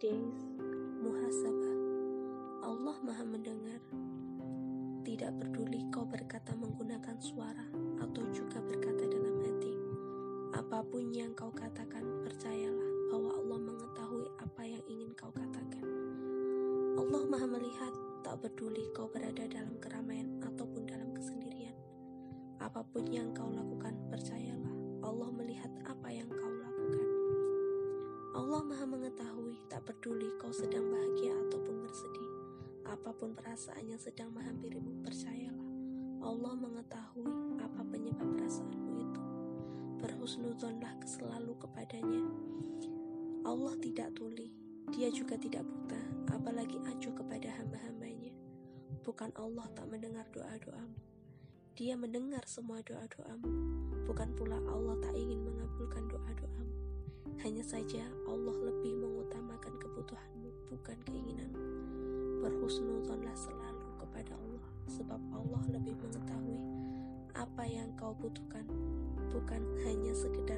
Days Muhasabah. Allah maha mendengar. Tidak peduli kau berkata menggunakan suara Atau juga berkata dalam hati. Apa pun yang kau katakan Percayalah bahwa Allah mengetahui apa yang ingin kau katakan. Allah maha melihat Tak peduli kau berada dalam keramaian Ataupun dalam kesendirian. Apa pun yang kau lakukan Percayalah Allah melihat apa yang kau lakukan. Allah maha mengetahui Tak peduli kau sedang bahagia ataupun bersedih Apa pun perasaan yang sedang menghampirimu, percayalah. Allah mengetahui apa penyebab perasaanmu itu. Berhusnuzonlah selalu kepadanya. Allah tidak tuli, dia juga tidak buta, apalagi acuh kepada hamba-hambanya. Bukan Allah tak mendengar doa-doamu. Dia mendengar semua doa-doamu. Bukan pula Allah tak ingin mengabulkan doa-doamu. Hanya saja Allah lebih bukan keinginanmu. Berhusnuzonlah selalu kepada Allah, sebab Allah lebih mengetahui apa yang kau butuhkan, bukan hanya sekedar